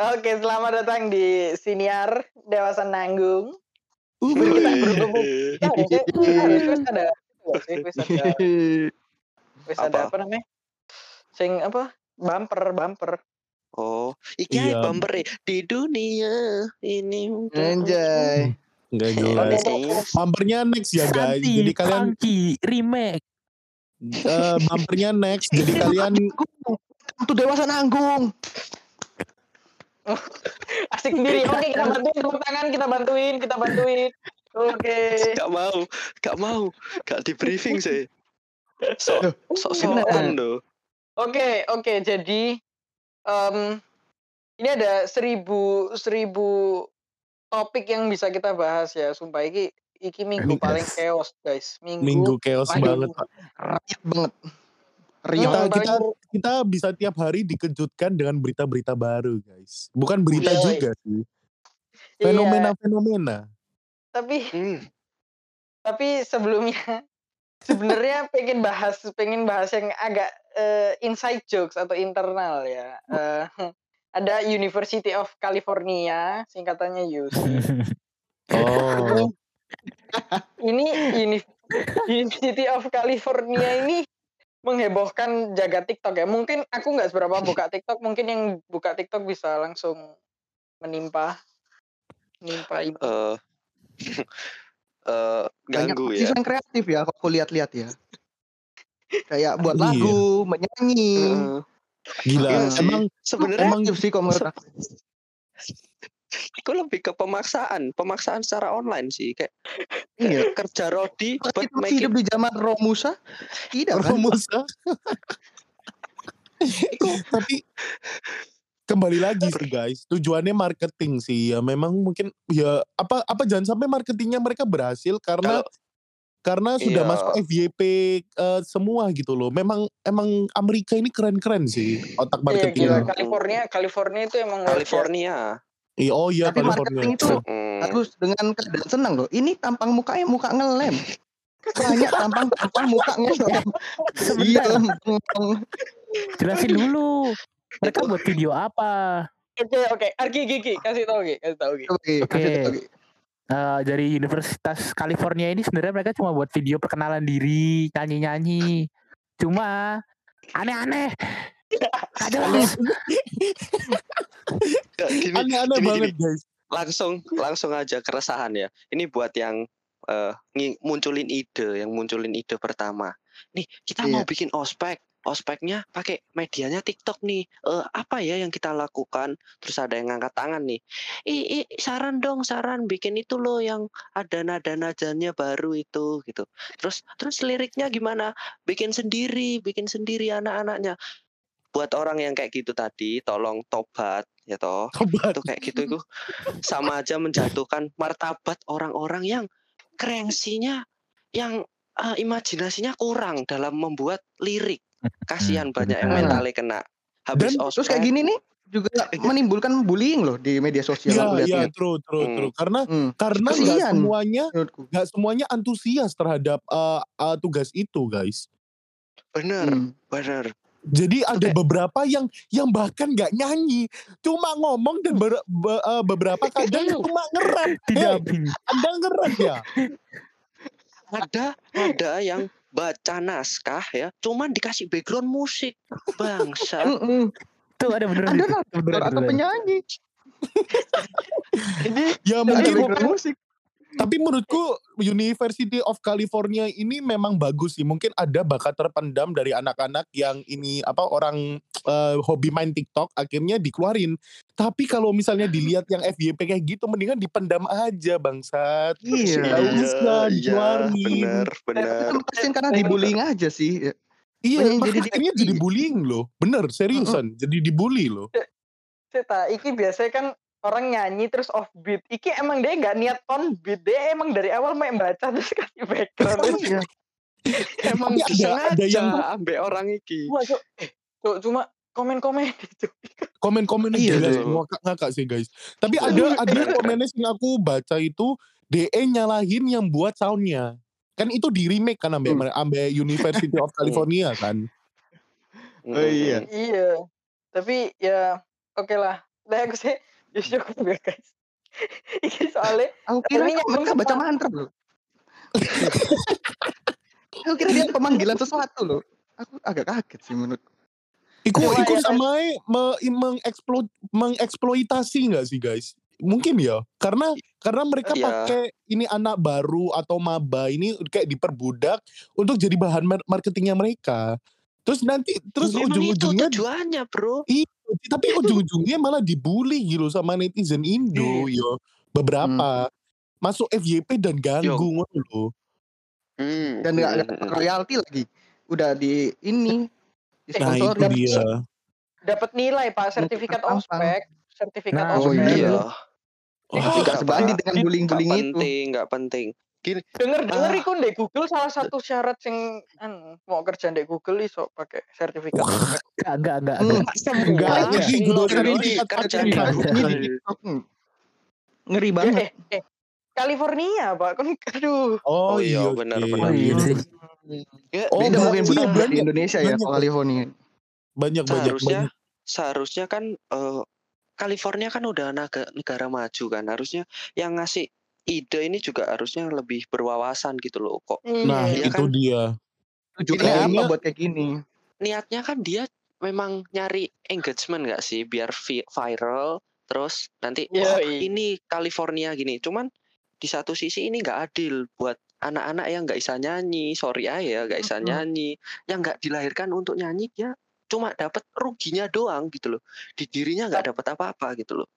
Oke, selamat datang di Siniar Dewasa Nanggung. Kita berhubung kita harusnya wis ada wis ada wis ada Apa? namanya? Sing apa? Bumper, bumper. Oh, iki Iya. bumper di dunia ini. Anjay. Enggak jelas. Iya. Bumpernya next ya guys. Santi, Jadi kalian Funky, remake. eh, bumpernya next. Jadi kalian Untuk dewasa nanggung. Asik sendiri. Oke, kita bantuin tepuk tangan, kita bantuin, kita bantuin. Oke. Gak mau, gak mau, gak di briefing sih. Sok, Loh, sok bener. sokan loh. Oke, oke. Jadi em, ini ada seribu seribu topik yang bisa kita bahas ya. Sumpah iki iki minggu paling chaos, guys. Minggu, minggu chaos banget. Pak. Rakyat banget. Hmm, Rio. Kita, kita kita bisa tiap hari dikejutkan dengan berita-berita baru guys. Bukan berita Iya, juga sih. Iya, Fenomena-fenomena. tapi Hmm. tapi sebelumnya sebenarnya pengen bahas pengen bahas yang agak eh, inside jokes atau internal ya. Eh, ada University of California, singkatannya UC. Oh. ini Uni- University of California ini menghebohkan jaga TikTok ya. Mungkin aku nggak seberapa buka TikTok, mungkin yang buka TikTok bisa langsung menimpa menimpa ini. Eh, eh, Banyak ganggu artis ya. yang kreatif ya kalau aku lihat-lihat ya. Kayak buat Iya. lagu, menyanyi. Eh, Gila. Sih. Emang sebenarnya emang sih kalau itu lebih ke pemaksaan, pemaksaan secara online sih. Kayak Iya. kerja Rodi but kita make hidup di zaman Romusa, tidak kan? Romusa. Tapi kembali lagi sih guys, tujuannya marketing sih ya. Memang mungkin ya apa apa jangan sampai marketingnya mereka berhasil karena Kalau- karena sudah Iya. masuk FYP eh, semua gitu loh. Memang emang Amerika ini keren-keren sih otak Iya, gila. marketingnya. California, California itu emang. California. Iya, oh iya Tapi California. marketing itu Hmm. harus dengan keadaan senang loh. Ini tampang mukanya muka ngelem. Banyak tampang tampang muka ngelem. Iya, jelasin dulu. Mereka buat video apa? Oke, oke. Arki, Gigi, kasih tau, Gi. Kasih tau, Gi. Oke, tahu, Gi. Eh, dari Universitas California ini sebenarnya mereka cuma buat video perkenalan diri, nyanyi-nyanyi. Cuma aneh-aneh. Gini, Aneh-aneh gini, banget guys. langsung langsung aja keresahan ya. Ini buat yang ngi- munculin ide, yang munculin ide pertama. Nih kita mau Iya. bikin ospek, ospeknya pakai medianya TikTok nih. Eh, apa ya yang kita lakukan? Terus ada yang ngangkat tangan nih. Ih, ih, saran dong, saran bikin itu loh yang ada nada-nadanya baru itu gitu. Terus terus liriknya gimana? Bikin sendiri, bikin sendiri anak-anaknya. Buat orang yang kayak gitu tadi, tolong tobat ya toh Tobat. itu kayak gitu itu sama aja menjatuhkan martabat orang-orang yang kreasinya yang eh, imajinasinya kurang dalam membuat lirik kasihan Hmm, banyak yang benar. mentalnya kena habis Dan Terus kayak gini nih juga menimbulkan bullying loh di media sosial Iya, iya, lihat-lihat. true, true, Hmm. true. Karena Hmm, karena nggak Kasihan. semuanya nggak semuanya antusias terhadap eh, eh, tugas itu guys. bener Hmm. bener Jadi ada kayak- beberapa yang yang bahkan nggak nyanyi, cuma ngomong dan ber- be- eh, beberapa kadang cuma ngerap. Tidak Hey, Anda ngerap ya? ada ada yang baca naskah ya cuman dikasih background musik bangsa. Tuh ada beneran Beneran, atau penyanyi? Ini Ya mungkin musik. Tapi menurutku University of California ini memang bagus sih. Mungkin ada bakat terpendam dari anak-anak yang ini apa orang eh, hobi main TikTok akhirnya dikeluarin. Tapi kalau misalnya dilihat yang FYP kayak gitu mendingan dipendam aja bangsat. Iya. Iya bener Itu kasihan karena dibullying aja sih. Iya, jadi jadi akhirnya jadi bullying loh. Bener, seriusan. Jadi dibully loh. Seta, iki biasanya kan orang nyanyi terus off beat. Iki emang dia nggak niat on beat, dia emang dari awal main baca terus kasih background. Oh iya. emang Tapi ada- disengaja ada yang- ambek orang iki Wah, eh, Cuk, cuma komen-komen itu. Komen-komennya Iya, gila betul. sih, ngakak-ngakak sih guys. Tapi ada ada komennya yang aku baca itu DE nyalahin yang buat soundnya. Kan itu di remake kan ambil Hmm. ambil University of California kan. Oh, iya. Iya. Tapi ya oke lah. Nah, aku sih ya cukup ya guys. Ini soalnya Aku kira mereka baca mantra loh. Aku kira dia pemanggilan sesuatu loh. Aku agak kaget sih menurut. Iku Coba iku ya, sama me, mengeksplo, mengeksploitasi nggak sih guys? Mungkin ya, karena karena mereka Iya. pakai ini anak baru atau maba ini kayak diperbudak untuk jadi bahan mar- marketingnya mereka. Terus nanti terus Memang itu ujung-ujungnya tujuannya bro. tapi ujung-ujungnya malah dibully gitu sama netizen Indo yo. Beberapa masuk FYP dan ganggu ngono loh. Hmm, Dan nggak hmm, ada hmm. royalti lagi. Udah di ini Nah itu dia. dapat nilai Pak, sertifikat ospek, sertifikat Nah, oh ospek. iya. Iya. Wah, juga nggak sebanding dengan bullying-bullying itu. penting, nggak penting. Denger denger Ah. iku ndek Google salah satu syarat sing anu, mau kerja ndek Google iso pakai sertifikat. Enggak, enggak, enggak. Hmm. enggak. Enggak, Semua ini kerja di di. Ngeri banget. Eh, eh, California, Pak. Kan aduh. Oh, Oh iya, iya benar, oke. benar. Oh iya. Ya, Oh, Beda mungkin budaya di banyak- Indonesia ya, banyak kalau ya. California. Banyak banyak seharusnya banyak. seharusnya kan eh, California kan udah naga, negara maju kan harusnya yang ngasih ide ini juga harusnya lebih berwawasan gitu loh kok Nah, Iya itu kan? dia. Tujuannya apa buat kayak gini? niatnya kan dia memang nyari engagement nggak sih biar vi- viral terus nanti "Wah, iya. ini California gini cuman di satu sisi ini nggak adil buat anak-anak yang nggak bisa nyanyi sorry aja ya nggak bisa Mm-mm. nyanyi yang nggak dilahirkan untuk nyanyi dia cuma dapat ruginya doang gitu loh di dirinya nggak dapat apa-apa gitu loh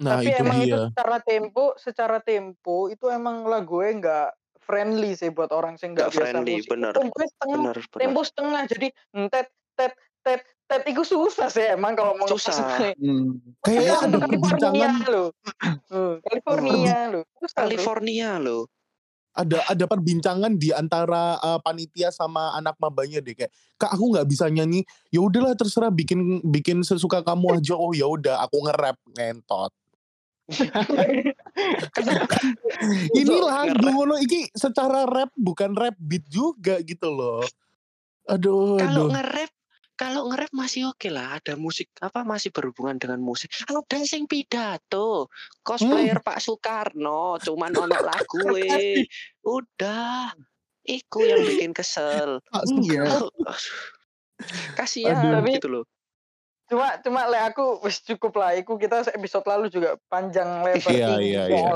Nah, Tapi itu emang itu dia. secara tempo, secara tempo itu emang lagunya nggak friendly sih buat orang sing nggak biasa friendly, musik. bener. Temponya setengah, bener bener tempo setengah. Jadi tet tet tet tet itu susah sih emang kalau mau Susah. Hmm. Kayaknya Itu ada California perbincangan loh. Hmm, California bro. California loh ada ada perbincangan di antara uh, panitia sama anak mabanya deh kayak kak aku nggak bisa nyanyi ya udahlah terserah bikin bikin sesuka kamu aja oh ya udah aku nge-rap ngentot ini lagu ngono. Iki secara rap bukan rap beat juga gitu loh. Aduh kalau nge-rap kalau nge-rap masih oke lah. Ada musik apa masih berhubungan dengan musik. Ada sing pidato cosplayer Hmm. Pak Soekarno cuman ono lagu eh udah iku yang bikin kesel. Pak Iya. kasihan Aduh. gitu loh Cuma cuma le aku wis cukup lah. Iku kita episode lalu juga panjang lebar Iya, iya, iya.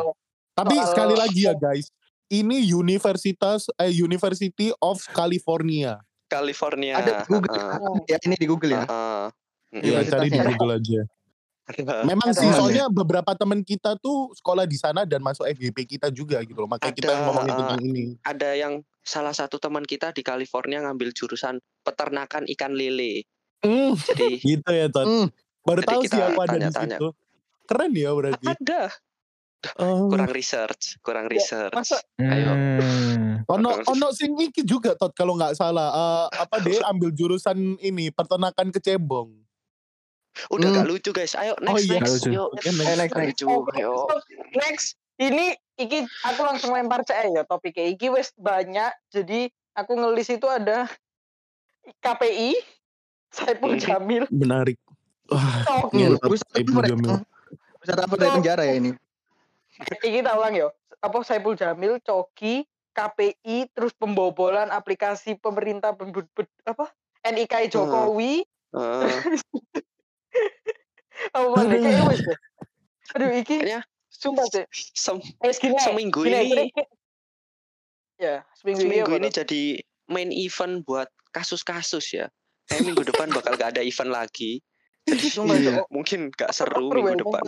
tapi soal- sekali lagi ya guys ini Universitas eh, University of California California Ada di Google. heeh, Ya ini di Google ya. heeh. Iya cari di Universitasnya. Google aja. Memang sih soalnya beberapa teman kita tuh sekolah di sana dan masuk FGP kita juga gitu loh. Makanya kita ngomongin uh, tentang ini. ada yang salah satu teman kita di California ngambil jurusan peternakan ikan lele Hmm, jadi gitu ya Tot. Hmm. Baru Jadi tahu sih kita aku ada di tanya-tanya. situ. Keren ya berarti. ada Oh. kurang research kurang Ya, research masa Ayo. Hmm. Ono ono sing iki juga Tot kalau nggak salah. Eh, apa dia ambil jurusan ini peternakan kecebong. Udah Hmm. gak lucu guys. Ayo Oh next iya. next. Yuk. Oke, next. Next, next. Ayo. next ini iki aku langsung lempar cek ya topiknya iki wes banyak jadi aku ngelis itu ada KPI Saipul. Jamil Menarik. Wah, Iya. Bisa Jamil. Bisa apa dari penjara ya ini? iki kita ulang ya apa Saipul Jamil Coki KPI terus pembobolan aplikasi pemerintah apa NIK Jokowi Eh, apa mana Aduh. kayak wes deh. aduh iki Kayaknya sumpah sih sem- eh seminggu ini ya seminggu, seminggu ini, ini jadi main event buat kasus-kasus ya. Kayak minggu depan bakal gak ada event lagi. Jadi Sumpah, Iya. Cok. mungkin gak seru Perlu, minggu ya, depan.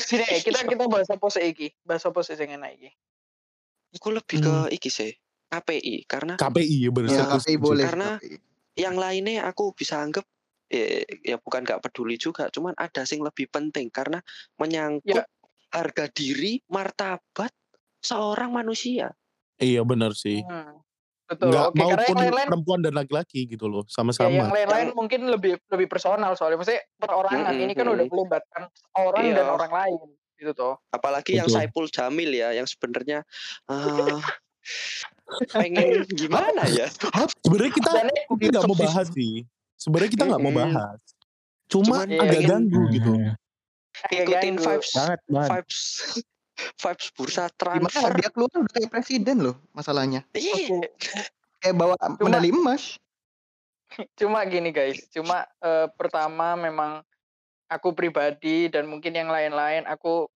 gini kita kita bahas apa sih iki bahas apa sih yang enak iki Aku lebih ke iki sih KPI karena KPI ya bener. Ya, KPI boleh. Karena- KPI. yang lainnya aku bisa anggap eh, ya bukan gak peduli juga, cuman ada sing lebih penting karena menyangkut Ya. harga diri, martabat seorang manusia. Iya benar sih. Hmm. Betul. Nggak Oke, karena maupun yang lain-lain perempuan dan laki-laki gitu loh, ya, sama-sama. yang lain-lain mungkin lebih lebih personal soalnya maksudnya perorangan Mm-mm, ini kan udah melibatkan orang Iya. dan orang lain gitu toh. Apalagi yang Betul. Saipul Jamil ya, yang sebenarnya eh, pengen gimana ya? Sebenarnya kita nggak mau bahas sih. Sebenarnya kita nggak mau bahas. Cuma Cuman agak pengen- ganggu gitu. Hmm, Ikutin vibes Banget, banget. vibes vibes bursa Gimana transfer. dia keluar udah kayak presiden loh masalahnya. Iya. Oke. Kayak bawa medali emas. Cuma gini guys, cuma eh, pertama memang aku pribadi dan mungkin yang lain-lain aku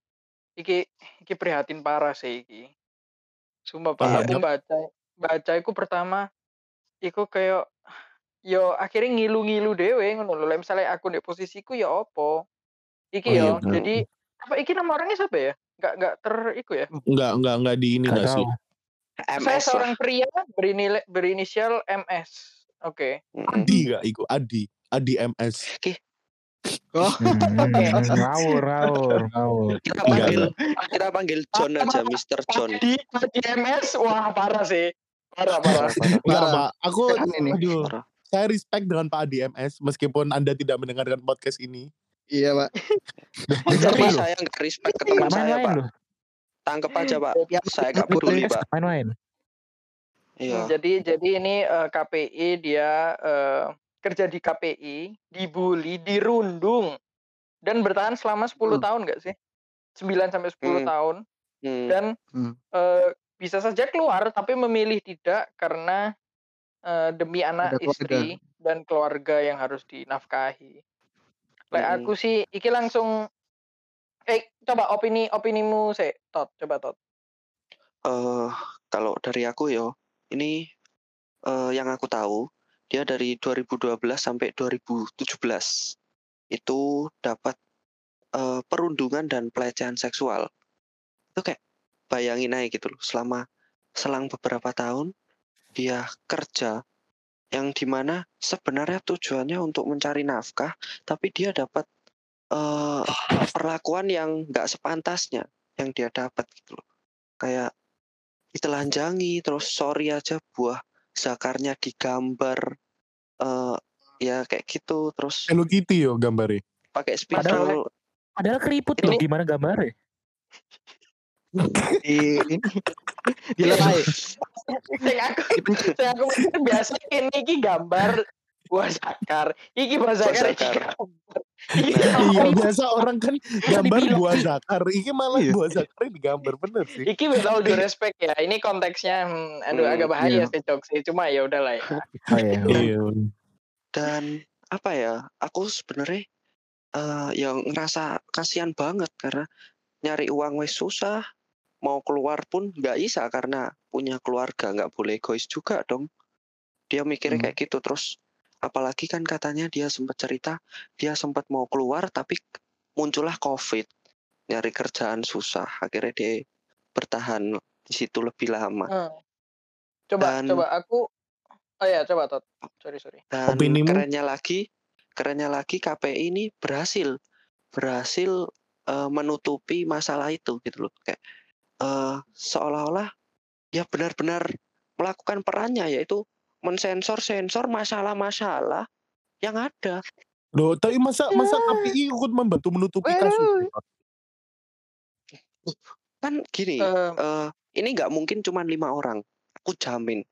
iki iki prihatin parah sih iki. Sumpah Pak, Iya, aku baca baca iku pertama iku kayak yo akhirnya ngilu-ngilu dewe ngono lho. Misalnya aku di posisiku ya opo. Iki Oh, iya, yo. bener. Jadi apa iki nama orangnya siapa ya? Enggak enggak ter iku ya. Enggak, enggak, enggak di ini Gak enggak sih. Saya MS lah. seorang pria berinil, berinisial MS. Oke. Mm-mm. Adi enggak iku, Adi. Adi MS. Oh, Hmm, ngawur, ngawur, ngawur. Kita Enggak, panggil kita panggil John aja, Mr. John. Di, di MS wah parah sih. Parah parah. Enggak, Parah. Pak. Aku ini. aduh, Parah. saya respect dengan Pak Adi MS meskipun Anda tidak mendengarkan podcast ini. Iya, Pak. Tapi saya nggak respect ke teman saya, Pak. Tangkep aja, Pak. Ya, Saya nggak peduli, Pak. Main-main. Iya. Jadi jadi ini eh, KPI dia eh, kerja di KPI, dibully, dirundung dan bertahan selama 10 Hmm. tahun enggak sih? 9 sampai 10 Hmm. tahun Hmm. dan Hmm. eh, bisa saja keluar tapi memilih tidak karena eh, demi anak Ada keluarga. istri dan keluarga yang harus dinafkahi. Lek aku sih iki langsung eh coba opini opinimu sih, Tot, coba Tot. eh kalau dari aku yo, ini eh yang aku tahu dia dari 2012 sampai 2017 itu dapat eh, perundungan dan pelecehan seksual. Itu kayak bayangin aja gitu loh, selama selang beberapa tahun dia kerja yang di mana sebenarnya tujuannya untuk mencari nafkah, tapi dia dapat eh, perlakuan yang nggak sepantasnya yang dia dapat gitu loh. Kayak ditelanjangi terus sorry aja buah zakarnya digambar eh ya kayak gitu terus Hello Kitty yo gambarnya. pakai Padahal- spidol Padahal keriput Ini- loh, gimana gambarnya? Di ini dilerai. Sing aku sing aku biasa ini iki gambar buah zakar. Iki buah zakar gambar. Gambar. Iya biasa orang kan gambar buah zakar. Iki malah Iya. buah zakar digambar bener sih. Iki with all due respect ya. Ini konteksnya hmm, aduh Hmm, agak bahaya iya. sih Cok sih. Cuma ya udahlah ya. Oh, iya. Iya. dan apa ya aku sebenarnya eh yang ngerasa kasihan banget karena nyari uang wes susah mau keluar pun nggak bisa karena punya keluarga nggak boleh egois juga dong dia mikirnya Hmm. kayak gitu terus apalagi kan katanya dia sempat cerita dia sempat mau keluar tapi muncullah covid nyari kerjaan susah akhirnya dia bertahan di situ lebih lama Hmm. Coba Dan- coba aku Oh ya, coba Tot. Sorry, sorry. Dan Opinimu? kerennya lagi, kerennya lagi KPI ini berhasil berhasil eh, menutupi masalah itu gitu loh. Kayak eh, seolah-olah ya benar-benar melakukan perannya yaitu mensensor-sensor masalah-masalah yang ada. Loh, tapi masa masa KPI ikut membantu menutupi kasus? Kan gini, Eh, eh, ini nggak mungkin cuma lima orang. Aku jamin.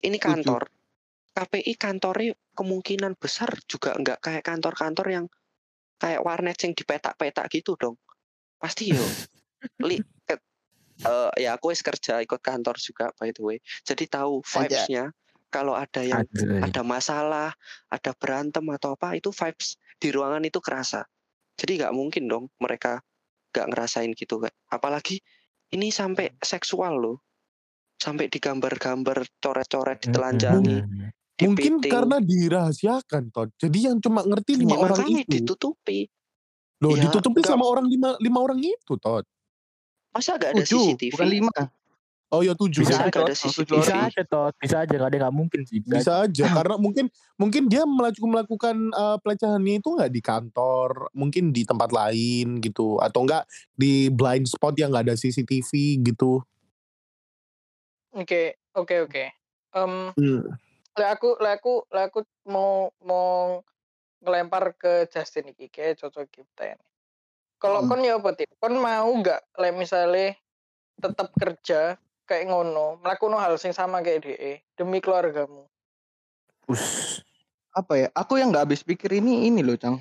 Ini kantor. KPI kantornya kemungkinan besar juga nggak kayak kantor-kantor yang kayak warnet yang dipetak-petak gitu dong. Pasti yo. li, eh, ya aku wis kerja ikut kantor juga by the way. Jadi tahu vibes-nya. Kalau ada yang Aduh. ada masalah, ada berantem atau apa, itu vibes di ruangan itu kerasa. Jadi nggak mungkin dong mereka nggak ngerasain gitu kayak. Apalagi ini sampai seksual loh, sampai digambar-gambar, coret-coret, ditelanjangi, Hmm. Mungkin dipiting. karena dirahasiakan, Todd. Jadi yang cuma ngerti lima Ya, orang itu. ditutupi. Loh, Ya, ditutupi enggak. sama orang lima, lima orang itu, Todd. Masa nggak ada Tujuh, CCTV? bukan lima. Oh ya tujuh. Bisa Bisa, ada Oh, CCTV? Bisa aja toh, bisa aja nggak ada nggak mungkin sih. Bisa, aja. aja karena mungkin mungkin dia melakukan melakukan eh, pelecehannya itu nggak di kantor, mungkin di tempat lain gitu atau enggak di blind spot yang nggak ada CCTV gitu. Oke, oke, oke. Em, Hmm. lek aku, lek aku, lek aku mau mau ngelempar ke Justin iki kayak cocok kita ini. Kalau Hmm. kon ya apa Tip? Kon mau nggak lek misalnya tetap kerja kayak ngono, melakukan hal sing sama kayak DE demi keluargamu. Us. Apa ya? Aku yang nggak habis pikir ini ini loh, Cang.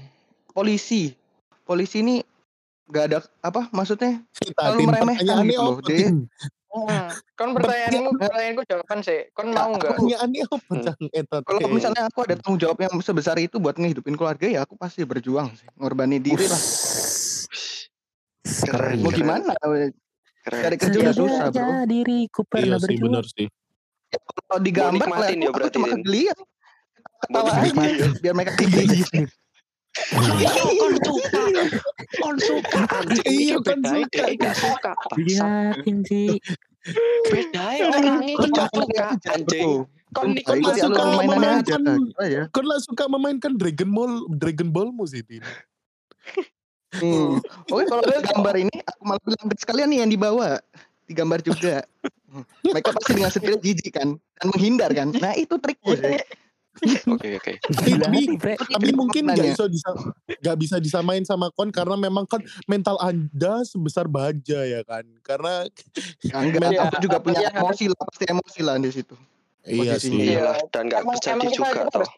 polisi. Polisi ini nggak ada apa maksudnya Kita Terlalu tim meremehkan gitu loh, Dia- Hmm. Kon pertanyaanmu pertanyaanku jawaban sih. Kon mau nggak? Pertanyaannya apa, Hmm. Cang? Etot, kalau misalnya aku ada tanggung jawab yang sebesar itu buat ngehidupin keluarga ya aku pasti berjuang sih ngorbani diri lah Keren, mau gimana keren. cari kerja udah susah bro diriku Iya pernah sih, berjuang. bener sih. kalau digambar Mau nikmatin lah ya aku, berarti, cuma Tin. kegelian ketawa aja biar mereka gigit kon suka kon suka anjing Iya, iki kon suka. gak suka yakin sih. bedain orangnya suka anjing Kon suka alur mainannya aja memainkan-. Kon lah suka memainkan Dragon Ball Dragon Ballmu sih, Tin. Hmm. Oke kalau gambar ini aku malah bilang sekalian nih yang dibawa digambar juga. Mereka pasti dengan sendiri jijik kan dan menghindar kan. Nah itu sih. oke oke Tapi-. Tapi mungkin Nanya. gak bisa disa gak bisa disamain sama kon karena memang kan mental anda sebesar baja ya kan. Karena Ya, enggak, Iya, aku juga punya iya, emosi lah, pasti emosi lah di situ. iya sih. iyalah dan gak Emang- terjadi juga kita toh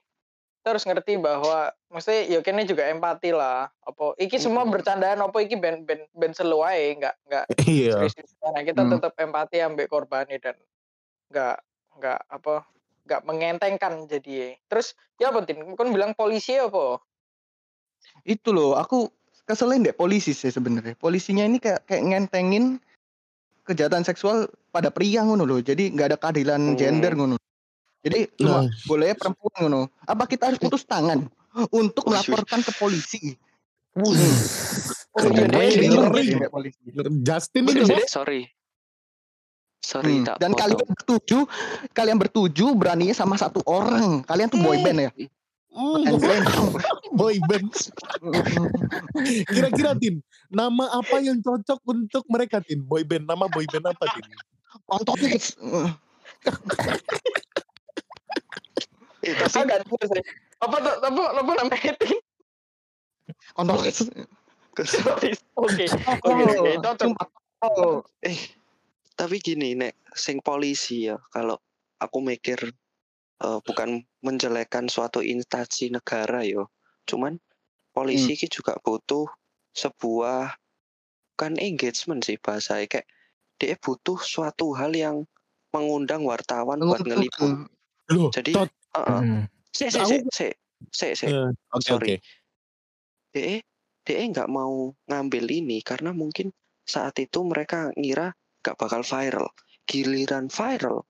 kita harus ngerti bahwa maksudnya ya kene juga empati lah. Apa iki semua Mm-mm. bercandaan apa iki ben ben ben selu ae enggak enggak Iya. nah, kita Hmm. tetap empati ambek korbannya dan enggak enggak apa enggak mengentengkan jadi terus ya apa tin kon bilang polisi apa Itu loh, aku keselin deh polisi sih sebenarnya. Polisinya ini kayak kayak ngentengin kejahatan seksual pada pria ngono loh. Jadi nggak ada keadilan Hmm. gender ngono. Jadi Nah. boleh perempuan ngono. Apa kita harus putus tangan untuk melaporkan ke polisi? Wuh. Oh. Justin ini sorry, sorry Hmm, tak Dan potong. kalian bertuju, kalian bertuju beraninya sama satu orang. Kalian tuh boy band ya? And band. boy band. Kira-kira Tin, nama apa yang cocok untuk mereka Tin? Boy band, nama boy band apa Tin? Eh, tapi enggak tahu sih apa tuh apa apa namanya tin Kontonis. Sorry. oke oke oke cocok Sumpah. Eh tapi gini nek sing polisi ya kalau aku mikir eh, bukan menjelekkan suatu instansi negara yo cuman polisi ki juga butuh sebuah kan engagement sih bahasa kayak dia butuh suatu hal yang mengundang wartawan buat ngeliput menguntungkan. Loh, Jadi, Tot. Hmm. Sik, Tahu sik, sik, sik, sik. Eh, Oke Sorry. oke. DE DE nggak mau ngambil ini karena mungkin saat itu mereka ngira nggak bakal viral. Giliran viral,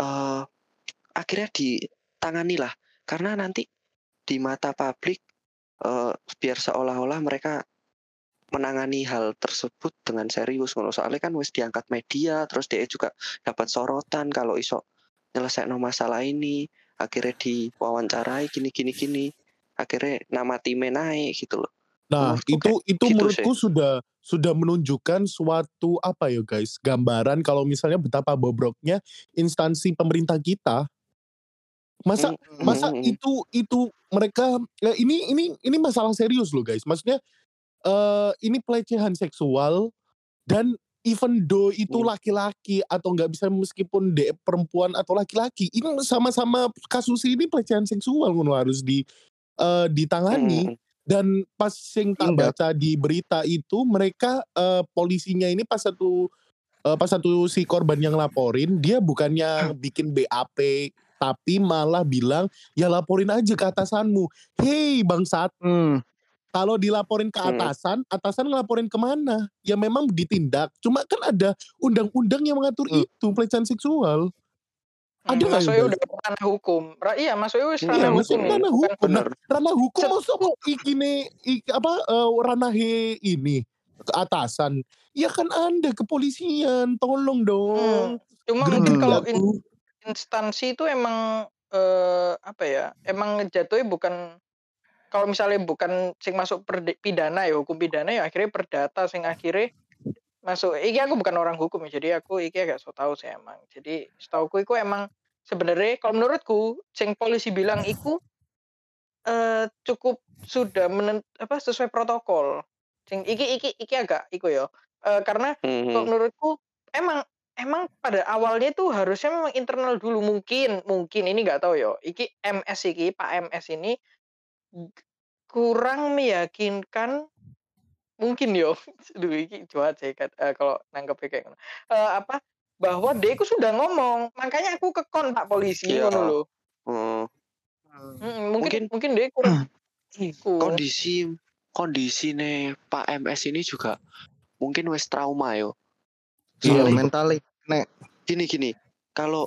eh akhirnya ditangani lah karena nanti di mata publik eh biar seolah-olah mereka menangani hal tersebut dengan serius ngono. Soalnya kan wis diangkat media terus DE juga dapat sorotan kalau iso nyelesain masalah ini. Akhirnya diwawancarai gini gini gini akhirnya nama timnya naik gitu loh Nah, Menurutku itu itu gitu menurutku sudah sudah menunjukkan suatu apa ya guys, gambaran kalau misalnya betapa bobroknya instansi pemerintah kita. Masa Mm, masa mm, mm. itu itu mereka ya ini ini ini masalah serius loh guys. Maksudnya eh ini pelecehan seksual dan even though itu Hmm. laki-laki atau nggak bisa meskipun de perempuan atau laki-laki, ini sama-sama kasus ini pelecehan seksual ngono harus di eh, ditangani. Mm, mm, Dan pas sing tak Tindak. baca di berita itu mereka eh, polisinya ini pas satu eh, pas satu si korban yang laporin dia bukannya bikin BAP tapi malah bilang ya laporin aja ke atasanmu. Hei bangsat, Hmm. kalau dilaporin ke Hmm. atasan, atasan ngelaporin ke mana? Ya memang ditindak. Cuma kan ada undang-undang yang mengatur Hmm. itu pelecehan seksual. Ada Hmm, nggak masuknya ya, udah ranah hukum Ra- iya wis Iya, ranah Iya, hukum ya. ranah hukum. Nah, ranah hukum masuk ikine ik, apa eh, ranah ini ke atasan. Ya kan Anda kepolisian, tolong dong. cuma Greget mungkin kalau in- instansi itu emang eh, apa ya emang jatuhnya bukan kalau misalnya bukan sing masuk perde- pidana ya hukum pidana ya akhirnya perdata sing akhirnya masuk iki aku bukan orang hukum ya jadi aku iki agak so tau sih emang. Jadi setauku iku emang sebenarnya kalau menurutku sing polisi bilang iku eh cukup sudah menen, apa sesuai protokol. Sing iki iki iki agak iku ya. Eh, karena Mm, kalau menurutku emang emang pada awalnya tuh harusnya memang internal dulu. Mungkin mungkin ini nggak tahu ya. Iki MS iki Pak MS ini kurang meyakinkan mungkin yo Duh, iki cuat sih eh, kalau nangkep kayak ngono. Eh, apa bahwa dia itu sudah ngomong makanya aku ke kontak polisi Iya. ngono lho Hmm, Mm, mungkin Mungkin- mungkin dia kurang iku. kondisi kondisi nih Pak MS ini juga mungkin wes trauma yo. Iya, Soalnya mentally. gini gini, kalau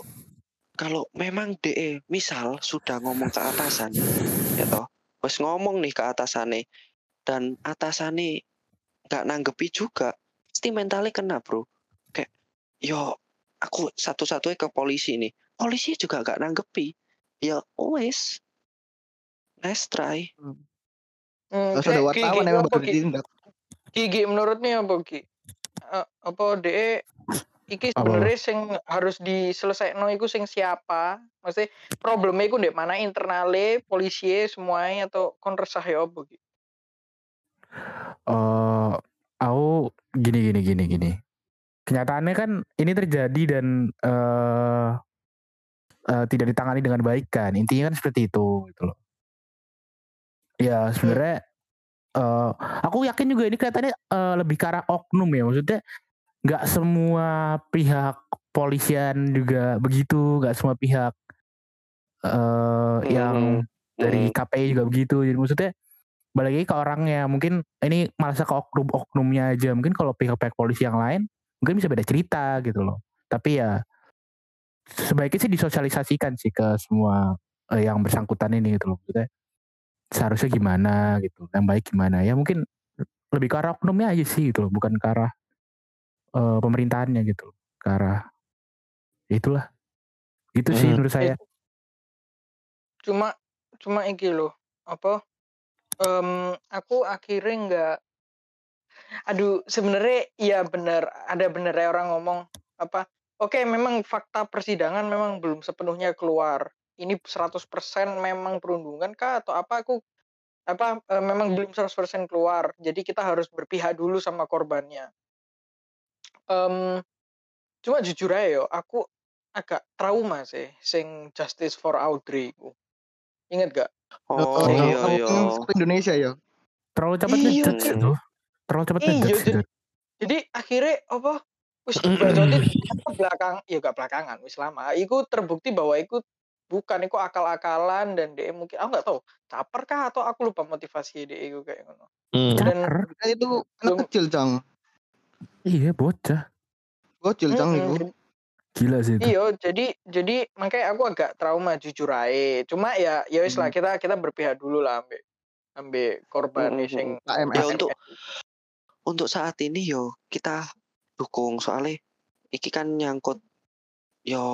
kalau memang DE misal sudah ngomong ke atasan, ya toh, wes ngomong nih ke atasannya dan atasannya nggak nanggepi juga, pasti mentalnya kena bro. Kayak, yo aku satu-satunya ke polisi nih, polisi juga nggak nanggepi, ya wes, let's try. Hmm, Harus ada kayak wartawan ditindak. Gigi menurutnya apa Gi? Eh, apa DE iki sebenarnya sing harus diselesaikan iku sing siapa? Maksudnya problemnya iku ndek mana internale, polisi semuanya atau kon resah ya apa eh aku gini gini gini gini. Kenyataannya kan ini terjadi dan eh eh, tidak ditangani dengan baik kan. Intinya kan seperti itu gitu loh. Ya sebenarnya eh aku yakin juga ini kelihatannya eh, lebih ke arah oknum ya. Maksudnya nggak semua pihak polisian juga begitu, nggak semua pihak eh yang dari Hmm. KPI juga begitu. Jadi maksudnya balik lagi ke orangnya. Mungkin ini malah ke oknum-oknumnya aja. Mungkin kalau pihak-pihak polisi yang lain mungkin bisa beda cerita gitu loh. Tapi ya sebaiknya sih disosialisasikan sih ke semua eh, yang bersangkutan ini gitu loh. Maksudnya seharusnya gimana gitu. Yang baik gimana. Ya mungkin lebih ke arah oknumnya aja sih gitu loh. Bukan ke arah eh, pemerintahannya gitu loh. Ke arah itulah. Gitu sih Hmm. menurut saya. Cuma cuma iki loh, apa? Em, aku akhirnya nggak aduh sebenarnya ya benar ada benernya orang ngomong apa oke memang fakta persidangan memang belum sepenuhnya keluar. Ini 100% memang perundungan kah atau apa? Aku apa eh, memang belum 100% keluar jadi kita harus berpihak dulu sama korbannya. Em, cuma jujur aja yo aku agak trauma sih sing justice for Audrey ku. inget gak Oh Oh, iya iya. Indonesia ya. Terlalu cepat Iya, ngejudge itu. Terlalu cepat Iya, ngejudge jadi- jadi akhirnya apa wis apa belakang ya gak belakangan wis lama iku terbukti bahwa iku bukan iku akal-akalan dan dia mungkin aku nggak tahu caper kah atau aku lupa motivasi dia iku kayak ngono Hmm. dan Caper. Itu anak kecil, Cang. Iya bocah. Gocil, Cang jadi- Gila sih itu. iya jadi jadi makanya aku agak trauma jujur aja cuma ya ya wis lah Hmm. kita kita berpihak dulu lah ambil ambil korban Mm-mm, sing. Ya untuk untuk saat ini yo kita dukung soalnya iki kan nyangkut yo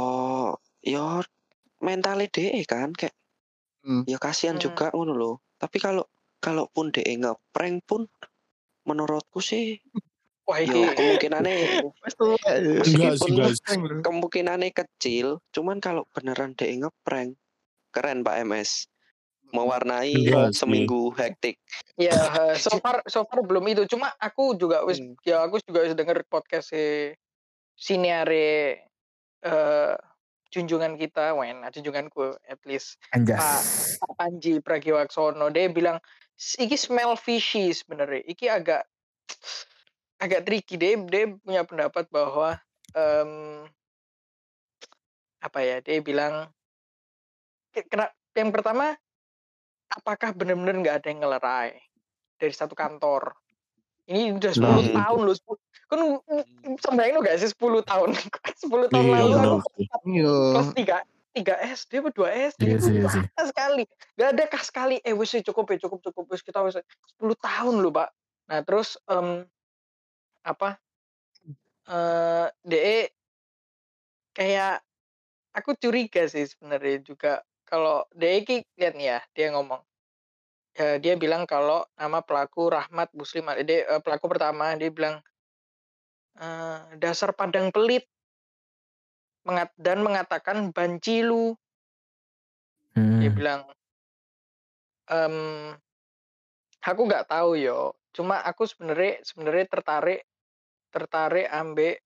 yo mentalnya DE kan kayak Hmm. ya kasihan Hmm. juga ngono loh. Tapi kalau kalaupun DE ngeprank pun menurutku sih wah iki kemungkinannya meskipun guys. kemungkinannya kecil, cuman kalau beneran DE ngeprank keren Pak MS. Mewarnai Enggak sih. seminggu hektik. Ya, eh, so far so far belum itu. Cuma aku juga wis Hmm. ya aku juga wis denger podcast si siniare eh junjungan kita, wen, junjunganku at least Anjas. Pak Panji Pragiwaksono dia bilang "S- iki smell fishy sebenarnya. Iki agak agak tricky. Dia dia punya pendapat bahwa em, apa ya dia bilang "Ke- kena- yang pertama apakah benar-benar nggak ada yang ngelerai dari satu kantor? Ini udah 10 Hmm. tahun loh 10 kan sampai gak sih 10 tahun? 10 tahun Iya, lalu aku. Iya. kelas 3 tiga SD apa dua SD Iya iya lama sekali. Gak ada kah sekali. Eh wis cukup ya cukup cukup. Wis kita wis 10 tahun loh pak. Nah terus em, apa eh de kayak aku curiga sih sebenarnya juga kalau de ki lihat nih ya dia ngomong ya, dia bilang kalau nama pelaku Rahmat Muslim dia eh, pelaku pertama dia bilang eh, dasar padang pelit mengat dan mengatakan banci lu dia Hmm. bilang em aku nggak tahu yo cuma aku sebenarnya sebenarnya tertarik tertarik ambek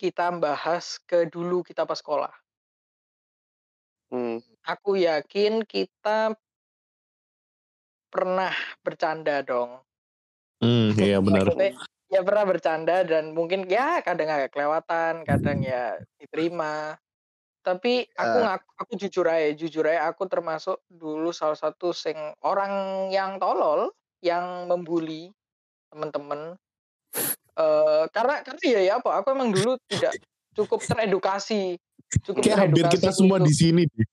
kita bahas ke dulu kita pas sekolah Hmm. aku yakin kita pernah bercanda dong. Hmm, iya benar. Ya pernah bercanda dan mungkin ya kadang agak kelewatan, kadang ya diterima. Tapi aku Eh. ngaku, aku jujur aja, jujur aja aku termasuk dulu salah satu sing orang yang tolol yang membuli teman-teman. Eh karena karena ya, ya apa? Aku emang dulu tidak cukup teredukasi, cukup Kayak hampir teredukasi kita semua di sini deh.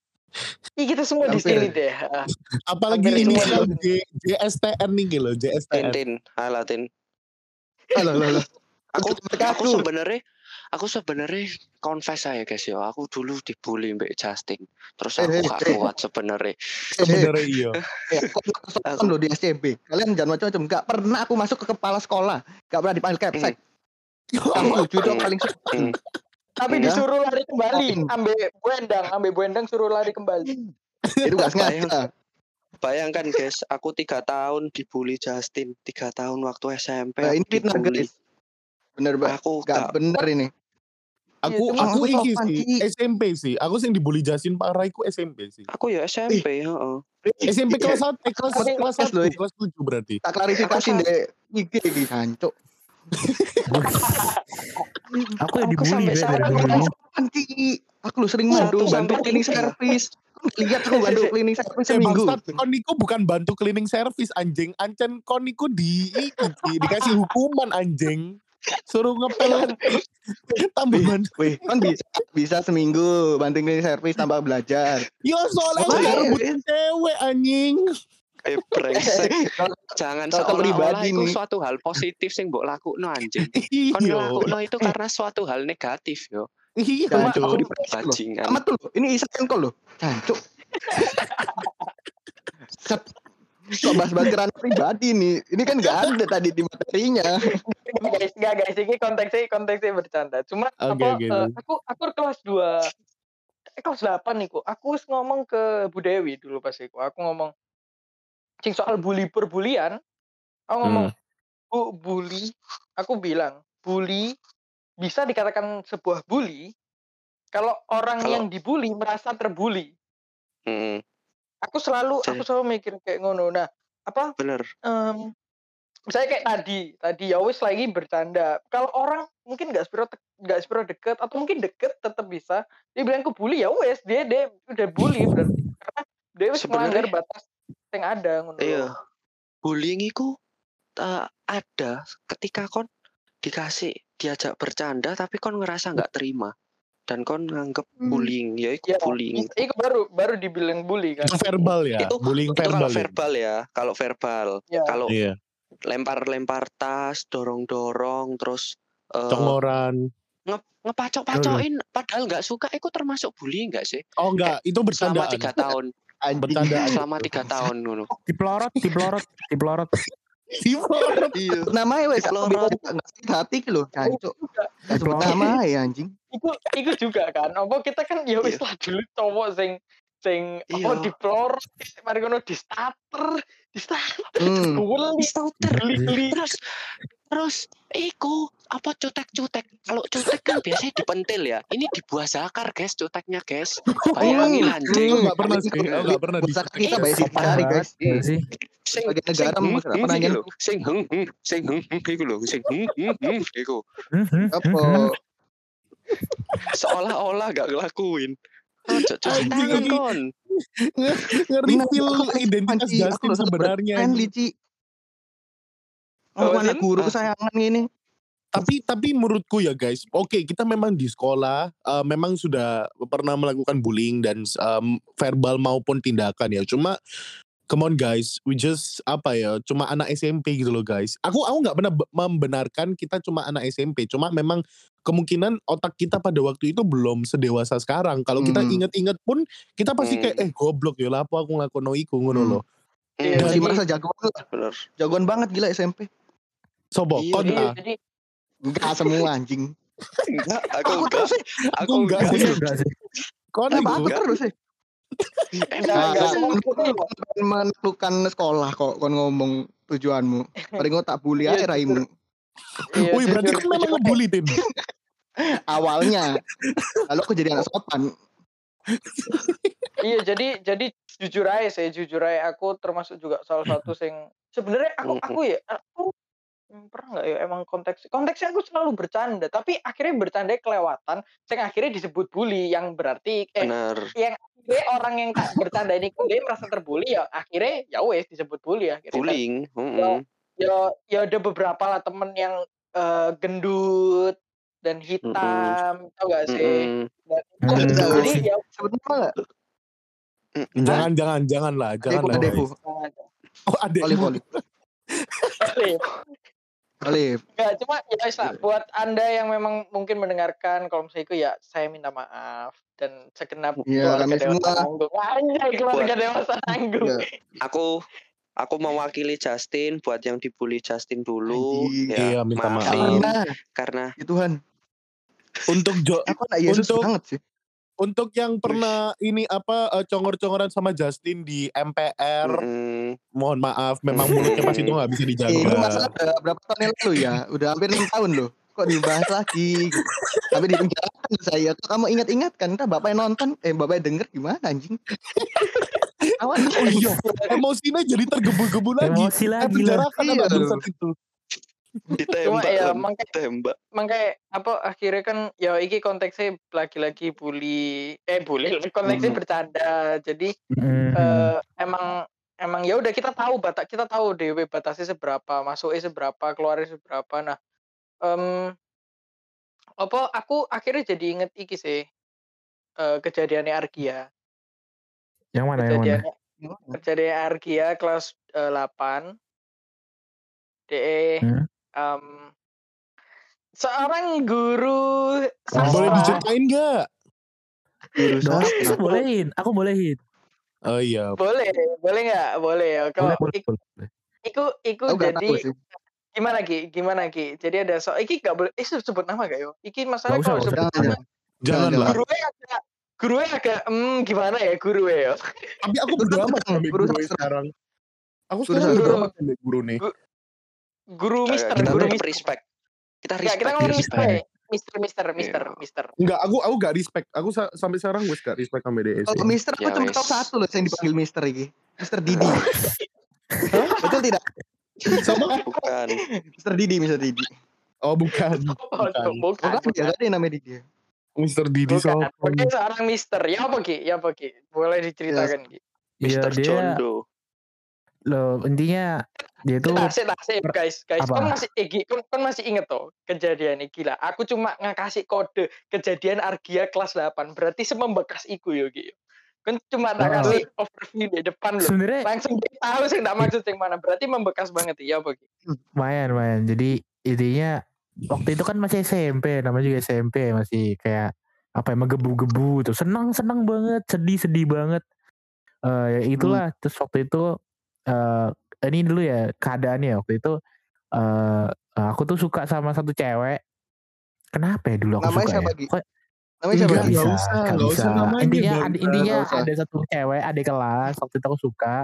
Ih, kita semua di Hampir. sini deh. Ah, Apalagi Hampir ini kan J, JSTN nih gitu, JSTN. Tintin, hai Latin. Halo, halo, halo. Aku aku. sebenarnya aku sebenarnya confess aja guys ya. Aku dulu dibully mbak Justin. Terus aku gak kuat sebenarnya. Sebenarnya iya. Eh, aku loh di SCB. Kalian jangan macam-macam. Gak pernah aku masuk ke kepala sekolah. Gak pernah dipanggil capsek. Aku jujur paling Hmm. Tapi Ya. disuruh lari kembali, Yakin. ambil buendang, ambil buendang suruh lari kembali. itu gak sengaja. Bayangkan guys, aku tiga tahun dibully Justin, tiga tahun waktu SMP. Nah, ini fitnah guys. Bener banget. Aku Gak gak bener ini. Aku Iya, aku aku iki sih. SMP sih. Aku sing dibully Jasin parah iku SMP sih. Aku ya SMP, heeh. SMP kelas 1, eh, kelas kelas kelas 1, loh, kelas 7 berarti. Tak klarifikasi deh. Iki hancur. Aku yang dibully sampai ya dari sekarang dulu. Aku lu sering Satu bantu bantu cleaning service. Lihat aku bantu cleaning service Eh seminggu. bangsat, kon niku bukan bantu cleaning service anjing. Ancen kon niku di, dikasih hukuman anjing. Suruh ngepel tambah bantu. Wih, kan bisa bisa seminggu bantu cleaning service tanpa belajar. Yo soalnya Oh, iya, rebut iya. cewek anjing. Eh brengsek. Jangan seolah-olah pribadi itu nih. suatu hal positif sing mbok lakukno anjing. Kon Iya. ngelakukno itu karena suatu hal negatif yo. Iya, aku dipresi loh. Bajingan. Amat tuh. Ini Isakan kok loh. Cancuk. Kok bahas-bahas kerana pribadi nih. Ini kan gak ada tadi di materinya. guys, enggak guys, ini konteksnya konteksnya bercanda. Cuma Oke, apa oke. eh, aku aku kelas 2 eh, kelas 8 nih kok. Aku ngomong ke Bu Dewi dulu pas iku. Aku ngomong sing soal bully perbulian. Aku ngomong, "Bu, bully." Aku bilang, "Bully bisa dikatakan sebuah bully kalau orang Kalau- yang dibully merasa terbully." Hmm, Aku selalu aku Jadi- selalu mikir kayak ngono. Nah, apa bener. Em, misalnya kayak tadi, tadi ya wis lagi bercanda. Kalau orang mungkin nggak sepiro tek- nggak sepiro deket atau mungkin deket tetap bisa. Dia bilang ke bully ya wes dia dia udah bully berarti karena dia wis melanggar batas yang ada ngono. Iya. Bullying itu eh, ada ketika kon dikasih diajak bercanda tapi kon ngerasa nggak terima dan kon nganggep Hmm. bullying ya itu Ya, bullying. itu baru baru dibilang bully kan. Itu verbal ya, Itu- bullying Itu kalau verbal. ya? verbal ya, kalau verbal. Ya. Kalau Iya, lempar-lempar tas, dorong-dorong, terus eh, congoran. ngepacok-pacokin padahal nggak suka itu termasuk bullying nggak sih Oh enggak, itu selama bercandaan. tiga tahun. Bercandaan. selama tiga tahun ngono Dipelorot, dipelorot, dipelorot. iya Namanya wes Pelorot. aku bisa nggak sakit hati ki. Cancuk. Gak sebut nama ya anjing. Iku iku juga kan. Apa kita kan ya wis lah dulu cowok sing sing apa Iya. diplor, mari ngono di starter, di starter, Hmm. guli, geli-geli. terus terus iku apa cutek-cutek kalau cutek kan biasanya dipentil ya ini dibuah zakar guys cuteknya guys bayangin Hmm. anjing Aku enggak pernah sih, aku enggak pernah di kita bayar Sopan dicari banget, guys. ya sih. sing negara hmm, nggak pernah hmm, lho. sing heng heng sing heng heng iku lho sing heng heng heng iku hmm, Apa? seolah-olah gak ngelakuin Anjing, tangan kon nge-reveal identitas aku Justin sebenarnya. Kan Lici. Oh, Din? guru Ah. kesayangan ini. Tapi tapi menurutku ya guys, oke kita memang di sekolah eh, memang sudah pernah melakukan bullying dan em, verbal maupun tindakan ya. Cuma come on guys, we just apa ya, cuma anak SMP gitu loh guys. Aku aku nggak pernah be- membenarkan kita cuma anak SMP. Cuma memang kemungkinan otak kita pada waktu itu belum sedewasa sekarang. Kalau kita Hmm. inget-inget pun kita pasti Hmm. kayak eh goblok ya lah apa aku ngelakuin iku ngono Hmm. loh. Iya, jadi- merasa jagoan bener Jagoan banget gila SMP. Sobo, Iya, kon Iya, jadi Enggak semua anjing. enggak aku Aku enggak terus sih. aku enggak enggak sih. Enggak sih. Kon iku. aku terus sih? Enggak menaklukkan sekolah kok kon ngomong tujuanmu. Paling tak bully Iya, aja raimu. iya, Wih berarti kan memang ngebully Tin. Awalnya. Lalu aku jadi anak sopan. iya jadi jadi jujur aja sih jujur aja aku termasuk juga salah satu sing sebenarnya aku aku ya aku hmm, pernah nggak ya emang konteks konteksnya aku selalu bercanda tapi akhirnya bercanda kelewatan sing akhirnya disebut bully yang berarti eh bener yang akhirnya orang yang tak bercanda ini dia merasa terbully ya akhirnya ya wes disebut bully akhirnya bullying mm-mm. ya ya ada beberapa lah temen yang eh, gendut dan hitam tau gak sih Mm-mm. Dan- Hmm. jadi ya nggak? Jangan jangan jangan lah, jangan Adeku, lah. adeku. guys. Oh, adek. Olive, olive. Boleh. Olive. Nggak, cuma ya lah, buat anda yang memang mungkin mendengarkan kalau misalnya itu ya saya minta maaf dan segenap Iya, keluarga semua. nanggung Anjay, keluarga dewasa nanggung Iya. aku aku mewakili Justin buat yang dibully Justin dulu Anjing. ya Iya, minta maaf. maafin Karena karena ya Tuhan, Untuk Jo aku anak Yesus Untuk- banget sih. Untuk yang pernah ini apa eh, congor-congoran sama Justin di MPR, mm-mm. mohon maaf, memang mulutnya pas itu nggak bisa Eh, itu dijaga. masalah udah berapa tahun yang lalu ya? Udah hampir enam tahun loh. Kok dibahas lagi? Tapi di penjarakan saya. Kok kamu ingat-ingatkan? Ntar bapaknya nonton, eh bapaknya denger gimana anjing? Awan. Oh iya, emosinya jadi tergebu-gebu lagi. Emosi Eh, lagi lah. penjarakan Iya, anak itu. cuma ditembak ya kan, makanya tembak makanya apa akhirnya kan ya iki konteksnya lagi-lagi bully eh bully konteksnya Hmm. bercanda jadi Hmm. eh, emang emang ya udah kita tahu batak kita tahu DW batasnya seberapa masuknya seberapa keluarnya seberapa nah em apa aku akhirnya jadi inget iki sih eh, kejadiannya Argia Yang mana yang mana? kejadiannya kejadian Argia kelas eh, 8 DE Hmm? Em, seorang guru Boleh sastra diceritain nggak? Guru sastra. aku bolehin, aku bolehin. Oh iya. boleh boleh nggak boleh ya kalau Boleh, boleh, ik- boleh. iku iku Aku gak jadi gimana ki gimana ki jadi ada so iki nggak boleh eh sebut nama gak yo iki masalah kalau sebut Jangan, nama jangan. Lah. gurunya agak gurunya agak hmm gimana ya guru ya Tapi aku Guru sastra, sama guru guru sekarang. Aku Guru sekarang amat sama guru nih. guru Kita- mister kita guru mister respect kita Nggak, kita respect ngomong respect. mister mister mister mister Iya. mister Enggak, aku aku gak respect. Aku sa- sampai sekarang gue gak respect sama DS. Kalau Mister aku Ya cuma tahu satu loh yang dipanggil Mister ini. Mister Didi. Betul tidak? Sama bukan Mister Didi, Mister Didi. Oh bukan. Oh, Bukan. bukan Bukan dia, ada yang namanya Didi. Mr. Didi bukan Sopo. oke seorang mister ya apa ki ya apa ki boleh diceritakan ki Iya Mr. dia Jondo loh intinya dia tuh nah, sih, guys, guys, Apa? kan masih Egi, kan, kan masih inget tuh kejadian ini gila. Aku cuma ngakasih kode kejadian Argia kelas 8, berarti semembekas iku yo Gi. Kan cuma tak Oh. kasih overview di depan loh. sebenarnya Langsung dia tahu sih enggak maksud yang mana. Berarti membekas banget ya apa Gi? lumayan lumayan jadi intinya waktu itu kan masih SMP namanya juga SMP masih kayak apa ya menggebu-gebu tuh senang senang banget sedih sedih banget Eh ya itulah terus waktu itu eh ini dulu ya keadaannya waktu itu eh aku tuh suka sama satu cewek kenapa ya dulu aku Namanya suka siapa, ya Gi? Kok- Namanya siapa? Enggak, bisa, usah, usah namanya, Intinya, ada, intinya usah. ada satu cewek, ada kelas. Waktu itu aku suka.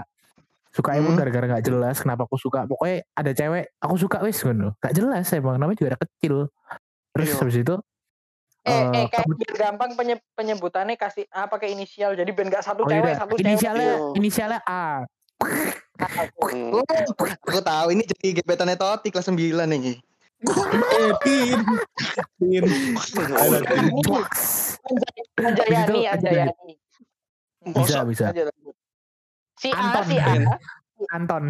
Suka emang Hmm. gara-gara gak jelas kenapa aku suka. Pokoknya ada cewek, aku suka wis ngono. Gak jelas emang, namanya juga ada kecil. Terus Iya. habis itu, Eh, Eh, eh kayak biar gampang penye- penyebutannya kasih ah pakai inisial. Jadi ben enggak satu oh cewek, iya, satu cewek. inisialnya, Iya. inisialnya A. Hmm. Oh, aku tahu ini jadi gebetannya Toti kelas 9 nih. Eh, Tin. Anjayani, Anjayani. Bisa, bisa. Si A, Anton. si A. Anton.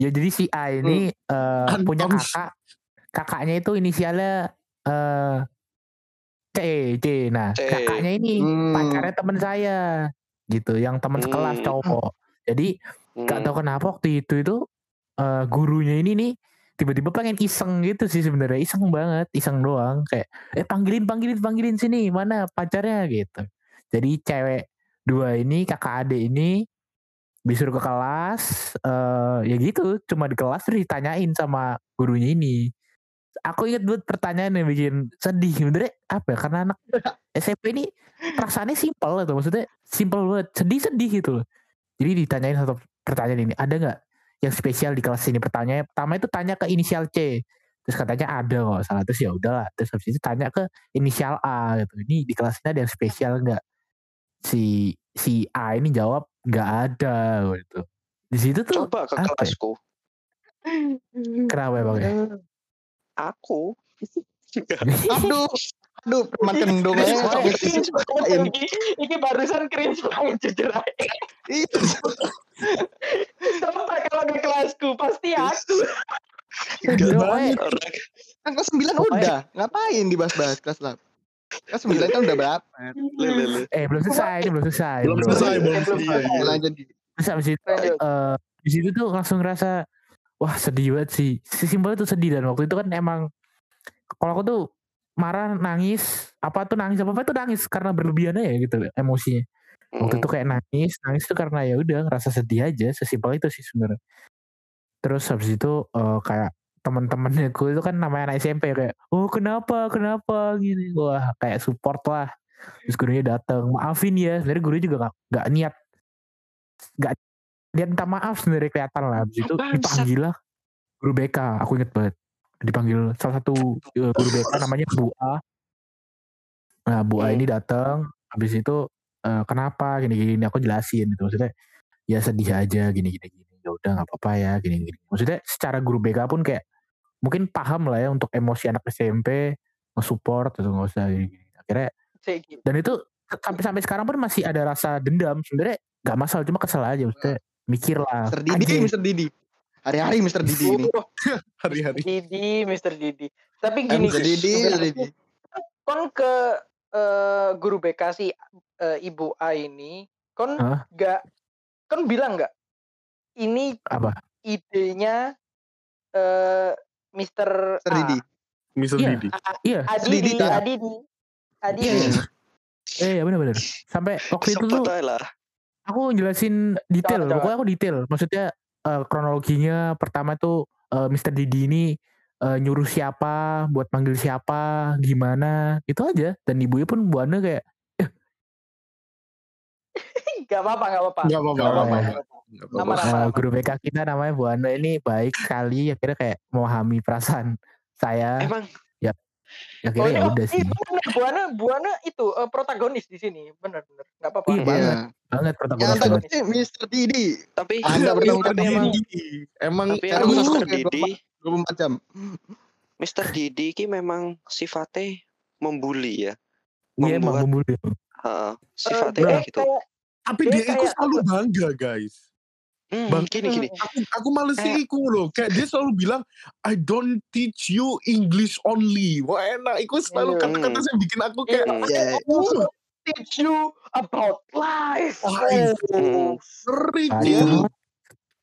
Ya jadi si A ini eh, Anton. punya kakak. Kakaknya itu inisialnya eh C, C. Nah, C. kakaknya ini Hmm. pacarnya temen saya gitu yang teman sekelas Hmm. cowok jadi gak Hmm. tahu kenapa waktu itu itu eh, gurunya ini nih tiba-tiba pengen iseng gitu sih sebenarnya. Iseng banget iseng doang. Kayak eh panggilin panggilin panggilin sini mana pacarnya? Gitu. Jadi cewek dua ini kakak adik ini disuruh ke kelas eh ya gitu. Cuma di kelas terus ditanyain sama gurunya ini. Aku inget buat pertanyaan yang bikin sedih. Sebenarnya apa ya? Karena anak SMP ini perasaannya simpel gitu maksudnya simpel banget. Sedih-sedih gitu loh. Jadi ditanyain satu pertanyaan ini ada nggak yang spesial di kelas ini pertanyaan pertama itu tanya ke inisial C terus katanya ada kok salah terus ya udahlah terus habis itu tanya ke inisial A gitu ini di kelas ini ada yang spesial nggak si si A ini jawab nggak ada gitu. Di situ tuh Coba ke apa ya? kelasku. kenapa emang ya? Aku. Aduh, aduh, preman kendung aja ini, ini barusan cringe banget jujur aja. Iya. Coba kalau ke kelasku pasti aku. Orang Kan kelas 9 udah. Ngapain dibahas-bahas kelas 8? Kelas 9 kan udah berapa? Eh belum selesai, ini belum selesai. Belum selesai, belum Belum selesai. Oke, lanjut. Di. Terus abis itu eh, di situ tuh langsung ngerasa wah sedih banget sih. Sesimpel itu sedih dan waktu itu kan emang kalau aku tuh marah nangis apa tuh nangis apa apa tuh nangis karena berlebihan ya gitu emosinya. Waktu itu kayak nangis, nangis tuh karena ya udah ngerasa sedih aja, sesimpel itu sih sebenarnya. Terus habis itu eh, kayak teman-temannya gue itu kan namanya anak SMP kayak, oh kenapa, kenapa? Gini, wah kayak support lah. Terus gurunya datang, maafin ya, sebenarnya gurunya juga gak, gak niat, gak niat minta maaf sebenarnya kelihatan lah. Habis itu dipanggil lah guru BK, aku inget banget. Dipanggil salah satu eh, guru BK namanya Bu A. Nah Bu A ini datang, habis itu eh, kenapa? Gini-gini aku jelasin gitu. Maksudnya ya sedih aja. Gini-gini gini ya udah nggak apa-apa ya. Gini-gini maksudnya secara guru BK pun kayak mungkin paham lah ya untuk emosi anak SMP nge-support atau nggak usah akhirnya gitu. dan itu sampai sampai sekarang pun masih ada rasa dendam sebenarnya nggak masalah cuma kesel aja maksudnya mikir lah Mr. Didi, anjing. Mr. Didi. Hari-hari Mr. Didi ini. Oh, Hari-hari. Didi, Mr. Didi. Tapi Eh, gini, Mr. Didi, Mr. Didi. kon ke eh, guru BK si eh, Ibu A ini, kon Hah? nggak, kon bilang nggak, ini apa idenya eh Mr. Mr. Didi. A. Mr. Iya. Didi. iya Adidi, Didi, Kak. Adidi, Adidi. Iya. eh ya benar-benar sampai waktu itu tuh aku jelasin detail pokoknya aku detail maksudnya eh, kronologinya pertama tuh eh, Mr. Didi ini eh, nyuruh siapa buat manggil siapa gimana itu aja dan ibunya pun Bu Ana kayak Gak apa-apa, gak apa-apa. Gak apa-apa. Gak apa-apa. ya. Nama-. Nama- eh, guru BK kita namanya Bu Ana ini baik sekali akhirnya kayak memahami perasaan saya Emang Oh, akhirnya ini, ya oh, udah sih bener, Buana, Buana itu eh, protagonis di sini, bener bener, nggak apa-apa. Iya, banget. Banget Yang protagonis Yang antagonisnya Mr. Didi. tapi Anda jawab. emang Didi. Emang tapi emang Mr. Didi 24 jam. Mr. Didi ki memang sifatnya membuli ya. Iya membuli. Eh, sifatnya kayak gitu. kayak- tapi dia dia itu kayak selalu bangga guys. Hmm, Bang, gini gini. Aku aku males sih Kayak- iku loh. Kayak dia selalu bilang I don't teach you English only. Wah enak. Iku selalu Iya. kata-kata yang bikin aku kayak Hmm. Ya, "Oh, teach you about life. Hmm. ngeri Dia Cuk."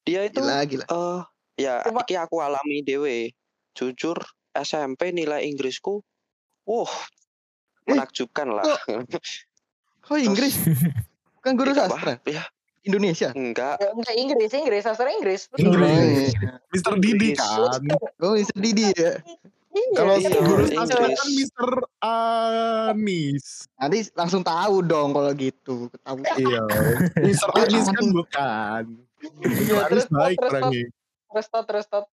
dia itu gila gila. eh ya Cuma- iki aku alami dewe. Jujur SMP nilai Inggrisku wah menakjubkan lah. Kok Inggris? Bukan guru Tidak, sastra Bah. Ya, Indonesia. enggak. Ya, enggak Inggris, Inggris, sastra Inggris. betul. Inggris. Oh, iya. Mr. Didi Inggris. kan. Oh, Mr. Didi ya. Iya, Kalau Iya, guru Inggris. sastra kan Mr. Anis. Nanti langsung tahu dong kalau gitu. Tahu. Iya. Mr. Anis kan bukan. Iya, terus baik orangnya. terus tot, terus tot.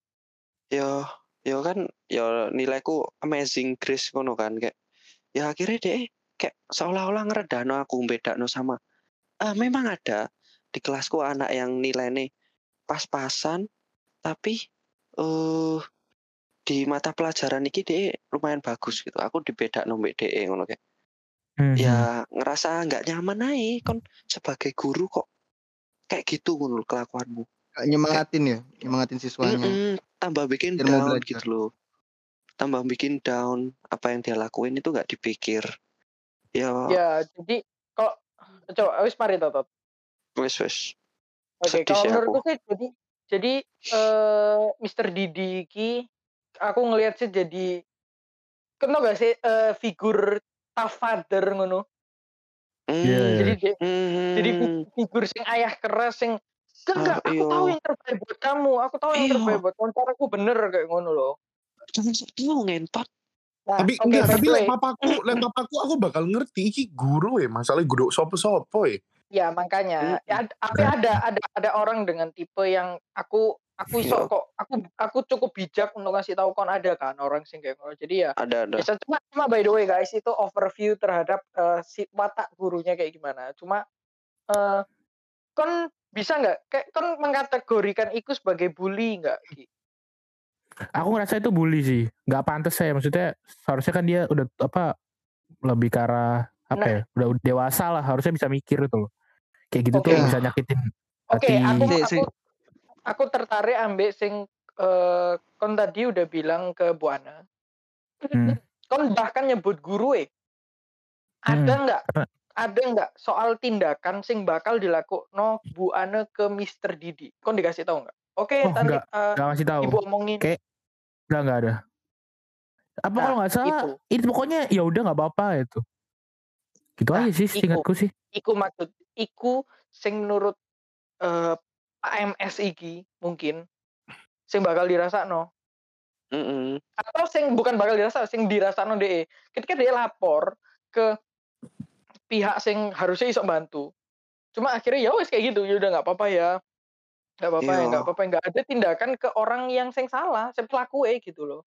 Yo yo kan yo nilaiku amazing Grace ngono kan kayak ya akhirnya deh kayak seolah-olah ngeredano aku bedakno sama eh memang ada di kelasku anak yang nilainya pas-pasan tapi eh di mata pelajaran iki deh lumayan bagus gitu aku dibedakno mbek DE ngono kayak Mhm. ya ngerasa nggak nyaman aja kon sebagai guru kok kayak gitu ngono kelakuanmu Kayak nyemangatin ya, nyemangatin siswanya. Mm-mm, tambah bikin down belajar. gitu loh tambah bikin down apa yang dia lakuin itu nggak dipikir ya Ya, jadi kalau coba wis mari tot. tot. wes wes Oke, Sedih kalau menurutku sih jadi jadi eh Mr. Didi ki aku ngelihat sih jadi kenapa gak sih eh, figur tough father ngono. Hmm, iya. Jadi dia, hmm, jadi fi- figur sing ayah keras sing enggak, enggak Ah, aku iya. tahu yang terbaik buat kamu, aku tahu yang Iya. terbaik buat kamu, caraku bener kayak ngono loh. jangan sedih ngentot Nah, Tapi oke, enggak, tapi lek papaku, lek papaku aku bakal ngerti. Iki guru ya, masalah guru sopo-sopo ya. ya makanya. Ya, ad- tapi ada ada ada orang dengan tipe yang aku aku iso Yo. kok aku aku cukup bijak untuk ngasih tahu kon ada kan orang sing kayak ngono. Jadi ya Ada ada. bisa cuma cuma by the way guys itu overview terhadap eh, si watak gurunya kayak gimana. Cuma eh kon bisa nggak? Kayak kon mengkategorikan itu sebagai bully nggak? Aku ngerasa itu bully sih. Nggak pantas saya. Maksudnya seharusnya kan dia udah apa lebih ke arah apa Nah. ya? Udah dewasa lah. Harusnya bisa mikir itu loh. Kayak gitu Oke. tuh bisa nyakitin Oke, hati. aku Si- aku aku tertarik ambil sing eh kon tadi udah bilang ke Bu Ana. Hmm. Kon bahkan nyebut guru eh. Ada Hmm, nggak? Ada nggak soal tindakan sing bakal dilakukan Bu Ana ke Mr. Didi? Kon dikasih tahu nggak? Oke, Oh, tadi nggak. eh, Gak ngasih tahu. Ibu omongin Kayak- Nggak nggak ada. Apa Nah, kalau nggak salah? itu. Itu pokoknya ya udah nggak apa-apa itu. Gitu Nah, aja sih iku. seingatku sih. iku maksud iku sing menurut eh Pak MS iki mungkin sing bakal dirasakno Mm-mm. atau sing bukan bakal dirasa sing dirasakno DE ketika dia lapor ke pihak sing harusnya iso bantu cuma akhirnya ya wes kayak gitu ya udah nggak apa-apa ya nggak apa-apa ya Iya. apa-apa nggak ada tindakan ke orang yang sing salah sing pelaku eh gitu loh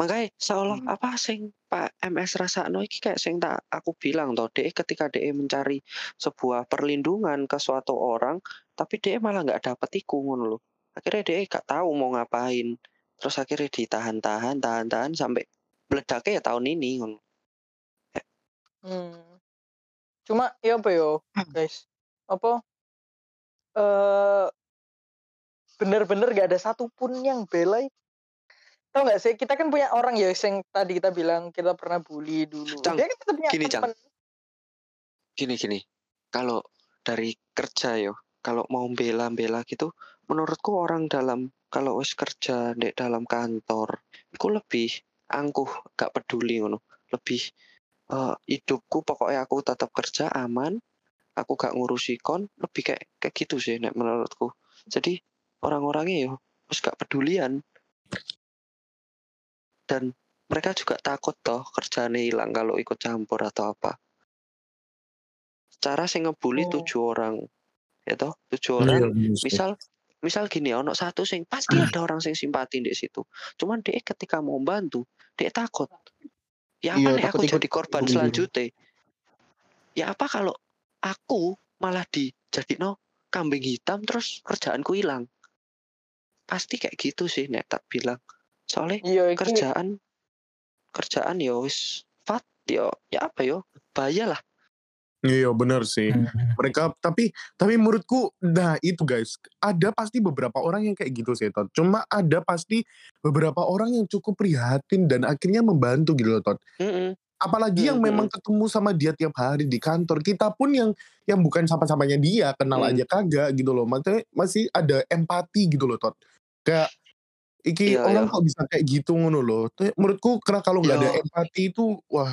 Makanya seolah Hmm. apa sing Pak MS Rasakno iki kayak sing tak aku bilang toh, DE ketika DE mencari sebuah perlindungan ke suatu orang, tapi DE malah nggak dapet iku ngono loh. Akhirnya DE gak tahu mau ngapain. Terus akhirnya ditahan-tahan, tahan-tahan sampai meledaknya ya tahun ini ngono. Hmm. Cuma ya apa yo, guys? Apa eh bener-bener gak ada satupun yang bela. Tahu nggak sih? Kita kan punya orang ya yang tadi kita bilang kita pernah bully dulu. Cang, Dia kan tetap punya gini, Cang. teman. Gini gini. Kalau dari kerja yo, kalau mau bela-bela gitu, menurutku orang dalam kalau wis kerja di dalam kantor, itu lebih angkuh, gak peduli ngono. Lebih eh, hidupku pokoknya aku tetap kerja aman, aku gak ngurusi kon, lebih kayak kayak gitu sih nek menurutku. Jadi orang-orangnya yo wis gak pedulian. Dan mereka juga takut toh kerjanya hilang kalau ikut campur atau apa. Cara sing ngebully Oh. tujuh orang, ya toh tujuh Iya, orang. sih. Misal misal gini ono satu sing pasti ada orang sing simpati di situ. Cuman dia ketika mau bantu, dia takut. Ya apa Iya, nih aku jadi korban selanjutnya? Ya apa kalau aku malah dijadi no kambing hitam terus kerjaanku hilang? Pasti kayak gitu sih nek tak bilang. Soalnya Iya, iki kerjaan kerjaan ya wis fat ya ya apa yo bahaya lah Iya bener sih. Hmm. Mereka tapi tapi menurutku nah itu guys ada pasti beberapa orang yang kayak gitu sih Tot. Cuma ada pasti beberapa orang yang cukup prihatin dan akhirnya membantu gitu loh Tot. Mm-mm. Apalagi yang Hmm, memang ketemu sama dia tiap hari di kantor. Kita pun yang yang bukan sama-samanya dia kenal Hmm. aja kagak gitu loh. Maksudnya masih ada empati gitu loh Tot. Kayak iki Iya, orang iya. kok bisa kayak gitu ngono loh. Menurutku karena kalau nggak ada Yo. empati itu wah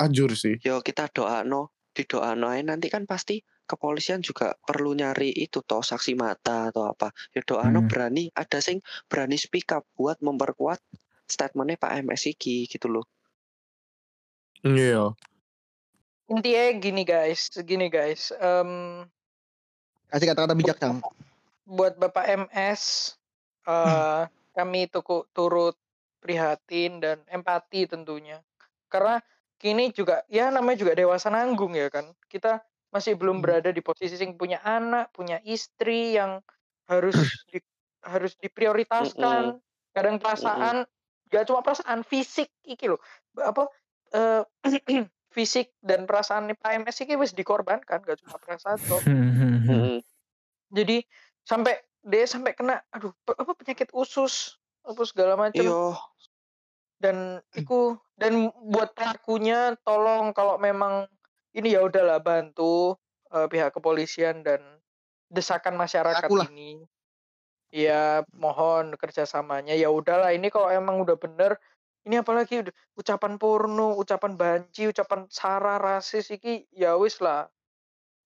ajur sih. yo kita doa no di doa nanti kan pasti kepolisian juga perlu nyari itu toh saksi mata atau apa ya doa Hmm. berani ada sing berani speak up buat memperkuat statementnya Pak MS iki gitu loh Iya. intinya gini guys, gini guys. em, Kasih kata-kata bijak, Cang. buat Bapak MS eh kami tuku, turut prihatin dan empati tentunya. Karena kini juga ya namanya juga dewasa nanggung ya kan. Kita masih belum Hmm. berada di posisi yang punya anak, punya istri yang harus di, harus diprioritaskan. Kadang perasaan gak cuma perasaan fisik iki loh. Apa eh fisik dan perasaan Pak MS iki wis dikorbankan gak cuma perasaan toh Hmm, hmm, jadi sampai dia sampai kena aduh apa penyakit usus apa segala macam Iyo, dan iku dan buat pelakunya tolong kalau memang ini ya udahlah bantu eh, pihak kepolisian dan desakan masyarakat Aku lah. ini. Ya mohon kerjasamanya. Ya udahlah ini kalau emang udah bener ini apalagi ucapan porno ucapan banci ucapan sara rasis iki ya wis lah.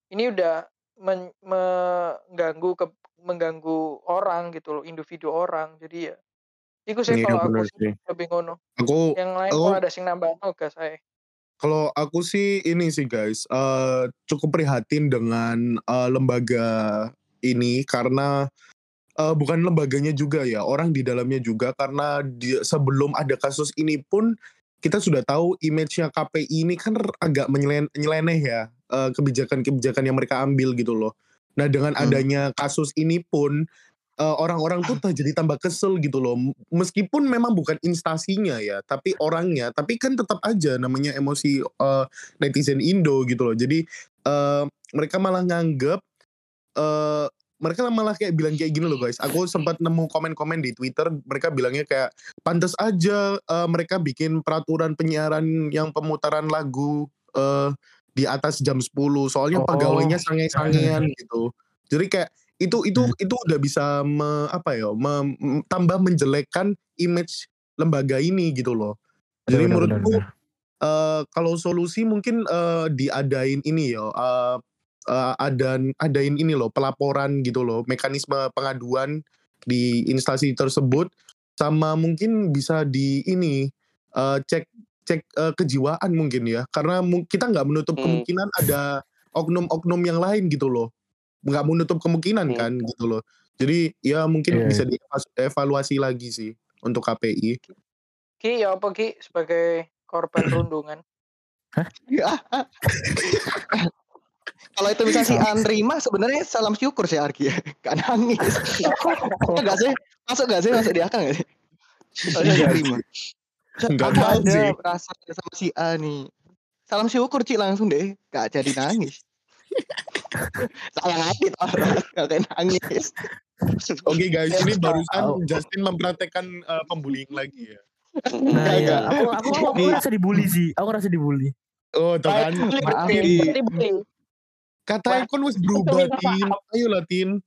Ini udah men- mengganggu ke mengganggu orang gitu loh individu orang. Jadi ya itu sih Iya, kalau aku sih lebih ngono. Aku yang lain aku- ada sing nambah oh gas saya Kalau aku sih ini sih guys, eh, cukup prihatin dengan eh, lembaga ini. Karena eh, bukan lembaganya juga ya, orang di dalamnya juga karena di, sebelum ada kasus ini pun kita sudah tahu image-nya KPI ini kan agak menyelen- nyeleneh ya eh, kebijakan-kebijakan yang mereka ambil gitu loh. Nah dengan Hmm. adanya kasus ini pun eh, orang-orang tuh tak jadi tambah kesel gitu loh. Meskipun memang bukan instasinya ya, tapi orangnya. Tapi kan tetap aja namanya emosi eh, netizen Indo gitu loh. Jadi eh, mereka malah nganggep eh mereka malah kayak bilang kayak gini loh guys. Aku sempat nemu komen-komen di Twitter, mereka bilangnya kayak pantas aja eh, mereka bikin peraturan penyiaran yang pemutaran lagu eh, di atas jam 10 soalnya Oh. pegawainya sange-sangean gitu. Jadi kayak itu itu itu udah bisa me- apa ya, me- tambah menjelekkan image lembaga ini gitu loh. Jadi Benar, benar, menurutku benar. eh, kalau solusi mungkin eh, diadain ini ya eh, eh, adan adain ini loh pelaporan gitu loh mekanisme pengaduan di instansi tersebut sama mungkin bisa di ini eh, cek cek eh, kejiwaan mungkin ya. Karena kita nggak menutup Hmm. kemungkinan ada oknum-oknum yang lain gitu loh. Nggak menutup kemungkinan Hmm. kan gitu loh. Jadi ya mungkin Iya, bisa dievaluasi lagi sih untuk KPI Ki ya apa Ki? Sebagai korban perundungan? Kalau itu misalnya si Andri mah sebenarnya salam syukur sih Arki ya. Gak nangis. Masuk gak sih? Masuk gak sih? Masuk di akal gak sih? Kalau si Andri mah. Nggak Aku tahu ada sih. perasaan sama si A nih. Salam syukur Ci langsung deh. Gak jadi nangis. Sayang hati tau. Gak kayak nangis. Oke guys, ini barusan. Justin mempraktekkan eh, pembullying lagi ya. Nah, Enggak, iya. enggak. Aku, aku, aku, aku ngerasa dibully sih. Aku ngerasa dibully. Oh, tuh kan. Maaf, beli. Kata Icon wis berubah, Tin. Ayo lah, Tin.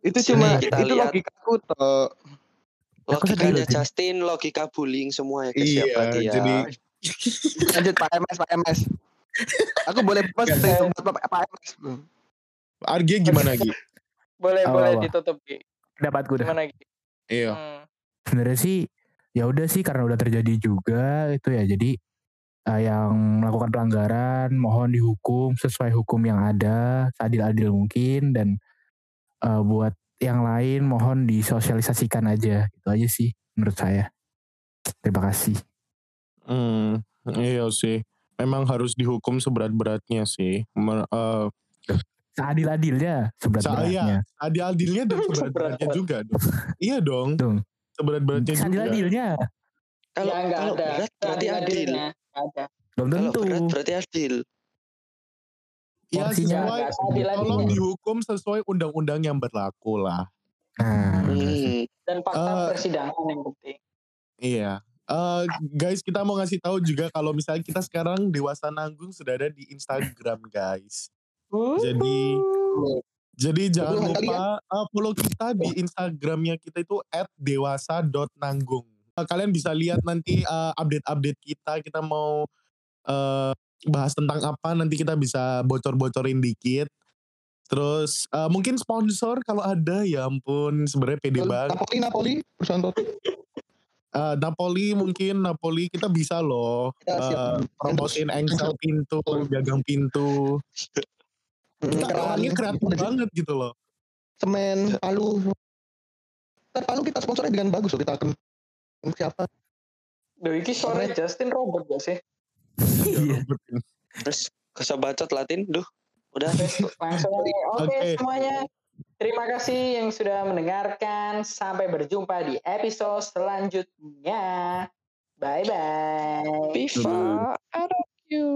Itu cuma Kita itu lihat. logikaku sedih Logikanya. Justin, logika bullying semua ya guys Iya, ya berarti ya. jadi Lanjut Pak MS, Pak MS. Aku boleh post tahu. tempat Pak Pak MS. Argi gimana Gi? Boleh Apa, boleh ditutup Ki. Pendapatku dah. Gimana Ki? Iya. Hmm. Sebenarnya sih ya udah sih karena udah terjadi juga itu ya. Jadi eh, yang melakukan pelanggaran mohon dihukum sesuai hukum yang ada seadil-adil mungkin dan eh, buat yang lain mohon disosialisasikan aja gitu aja sih menurut saya. Terima kasih. Hmm, iya sih. Memang harus dihukum seberat-beratnya sih. Mer- eh, Seadil-adilnya seberat-beratnya. adil-adilnya dan seberat-beratnya juga dong. Iya dong. Dong. Seberat-beratnya juga. Seadil-adilnya. Kalau ya enggak kalau ada. berat berarti adil. Ada. Belum Kalau tentu. berat berarti adil. Ya sesuai, tolong dihukum sesuai undang-undang yang berlaku lah. Nah, Hmm. Dan fakta Eh, persidangan yang penting. Iya. Eh, guys, kita mau ngasih tahu juga kalau misalnya kita sekarang Dewasa Nanggung sudah ada di Instagram, guys. Jadi jadi jangan lupa uh, follow kita di Instagramnya kita itu @dewasa.nanggung. Uh, kalian bisa lihat nanti uh, update-update kita. Kita mau uh, bahas tentang apa nanti kita bisa bocor-bocorin dikit. Terus uh, mungkin sponsor kalau ada ya ampun sebenarnya pede banget. Napoli, Napoli, perusahaan Totti. Uh, Napoli mungkin Napoli kita bisa loh uh, promosiin engsel pintu, gagang pintu. Kita orangnya kreatif banget gitu loh. Semen, Palu. Palu kita sponsornya dengan bagus loh. Kita akan siapa? Duh, ini suara Justin Robert gak sih? iya. Terus kesebacot Latin, duh. Udah. Langsung aja. Oke Oke. semuanya. Terima kasih yang sudah mendengarkan. Sampai berjumpa di episode selanjutnya. Bye bye. Viva, I love you.